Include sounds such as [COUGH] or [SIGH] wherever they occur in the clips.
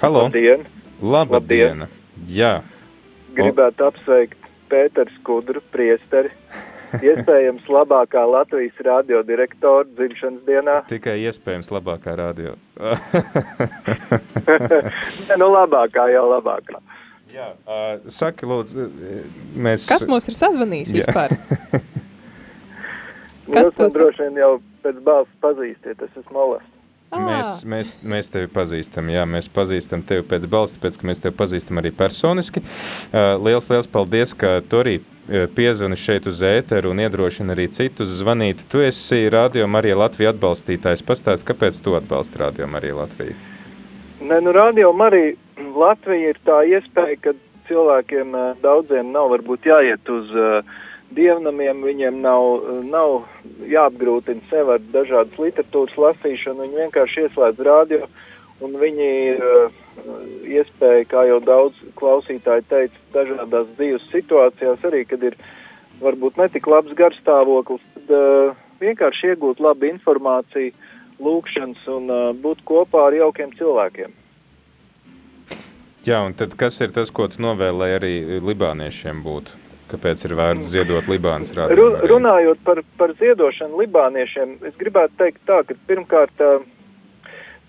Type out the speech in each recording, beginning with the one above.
Halo! Labdien! Labdien! Jā! Gribētu apsveikt Pēters Kudru, priesteri. [LAUGHS] Iespējams, labākā Latvijas radiodirektora dzimšanas dienā. Tikai iespējams labākā radio. [LAUGHS] ne, nu labākā jau labākā. Jā, uh, saki, lūdzu, mēs... Kas mūs ir sazvanījis Jā. vispār? [LAUGHS] Kas Kas to tas ir? droši vien jau pēc balss pazīstiet, tas esmu Olas. Mēs, mēs, mēs tevi pazīstam, jā, mēs pazīstam tevi pēc balss, tāpēc, ka mēs tevi pazīstam arī personiski. Uh, liels, liels paldies, ka tu arī uh, piezvani šeit uz ēteru un iedrošina arī citus zvanīt. Tu esi Radio Marija Latvija atbalstītājs. Pastāst, kāpēc tu atbalsti Radio Marija Latviju? Nē, nu radio arī Latvija ir tā iespēja, ka cilvēkiem eh, daudziem nav varbūt jāiet uz uh, dievnamiem, viņiem nav, eh, nav jāapgrūtina sev ar dažādas literatūras lasīšanu, viņi vienkārši ieslēdz radio un viņi ir uh, iespēja, kā jau daudz klausītāji teica, dažādās dzīves situācijās arī, kad ir varbūt netik labs garstāvoklis, tad uh, vienkārši iegūt labu informāciju, lūkšanas un uh, būt kopā ar jaukiem cilvēkiem. Jā, un tad kas ir tas, ko tu novēlēji arī libāniešiem būt? Kāpēc ir vērts ziedot Libānas radio? runājot par, par ziedošanu libāniešiem, es gribētu teikt tā, ka pirmkārt uh,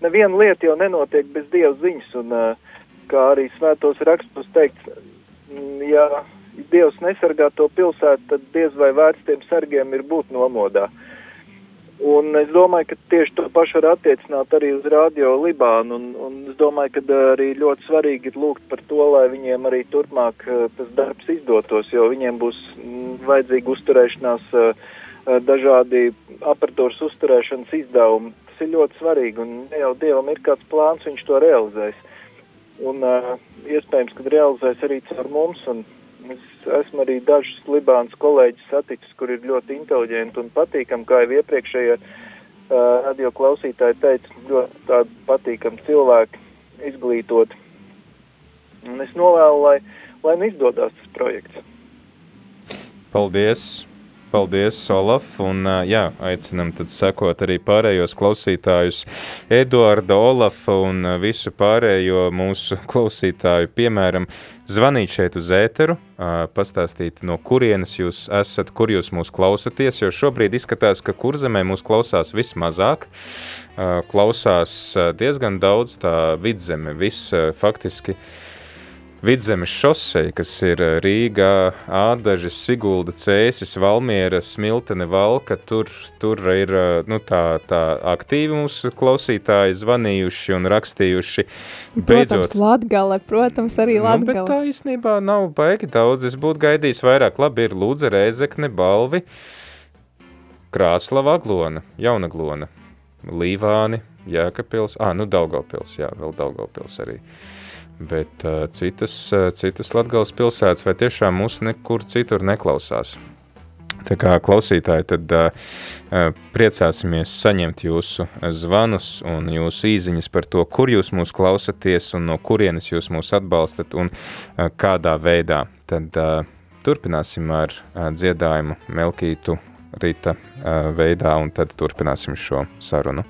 neviena lieta jau nenotiek bez Dieva ziņas, un uh, kā arī svētos rakstos teikts, mm, ja Dievs nesargā to pilsētu, tad diez vai vērts tiem sargiem ir būt nomodā. Un es domāju, ka tieši to pašu var attiecināt arī uz Radio Libānu, un, un es domāju, ka uh, arī ļoti svarīgi ir lūgt par to, lai viņiem arī turpmāk uh, tas darbs izdotos, jo viņiem būs mm, vajadzīga uzturēšanās, uh, dažādi aparatūras uzturēšanas izdevumi. Tas ir ļoti svarīgi, un ja jau Dievam ir kāds plāns, viņš to realizēs. Un iespējams, ka realizēs arī caur mums, un es esmu arī dažus Libānas kolēģus saticis, kur ir ļoti inteliģenti un patīkami, kā jau iepriekšējie uh, radio klausītāji teica, ļoti tādi patīkami cilvēki, izglītoti. Un es novēlu, lai, lai nu izdodas tas projekts. Paldies! Paldies, Olaf, un jā, aicinam tad sekot arī pārējos klausītājus. Eduarda, Olafa un visu pārējo mūsu [LAUGHS] klausītāju, piemēram, zvanīt šeit uz ēteru, pastāstīt, no kurienes jūs esat, kur jūs mūs klausaties, jo šobrīd izskatās, ka kurzemē mūs klausās vismazāk, klausās diezgan daudz tā vidzeme, viss faktiski Vidzemes šoseja, kas ir Rīgā, Ādažas, Sigulda, Cēsis, Valmiera, Smiltene, Valka, tur, tur ir nu, tā, tā aktīvi mūsu klausītāji zvanījuši un rakstījuši. Protams, Latgale, protams, arī Nu, bet Latgale. tā īstenībā nav baigi daudz. Es būtu gaidījis vairāk. Labi, ir Lūdza, Rēzekne, Balvi, Krāslava, Aglona, Jaunaglona, Līvāni, Jēkabpils, ā, nu Daugavpils, jā, vēl Daugavpils arī. Bet uh, citas, uh, citas Latgales pilsētas vai tiešām mūs nekur citur neklausās. Tā kā klausītāji, tad uh, priecāsimies saņemt jūsu zvanus un jūsu īziņas par to, kur jūs mūs klausaties un no kurienes jūs mūs atbalstat un uh, kādā veidā. Tad uh, turpināsim ar uh, dziedājumu Melkītu Rīta uh, veidā un tad turpināsim šo sarunu.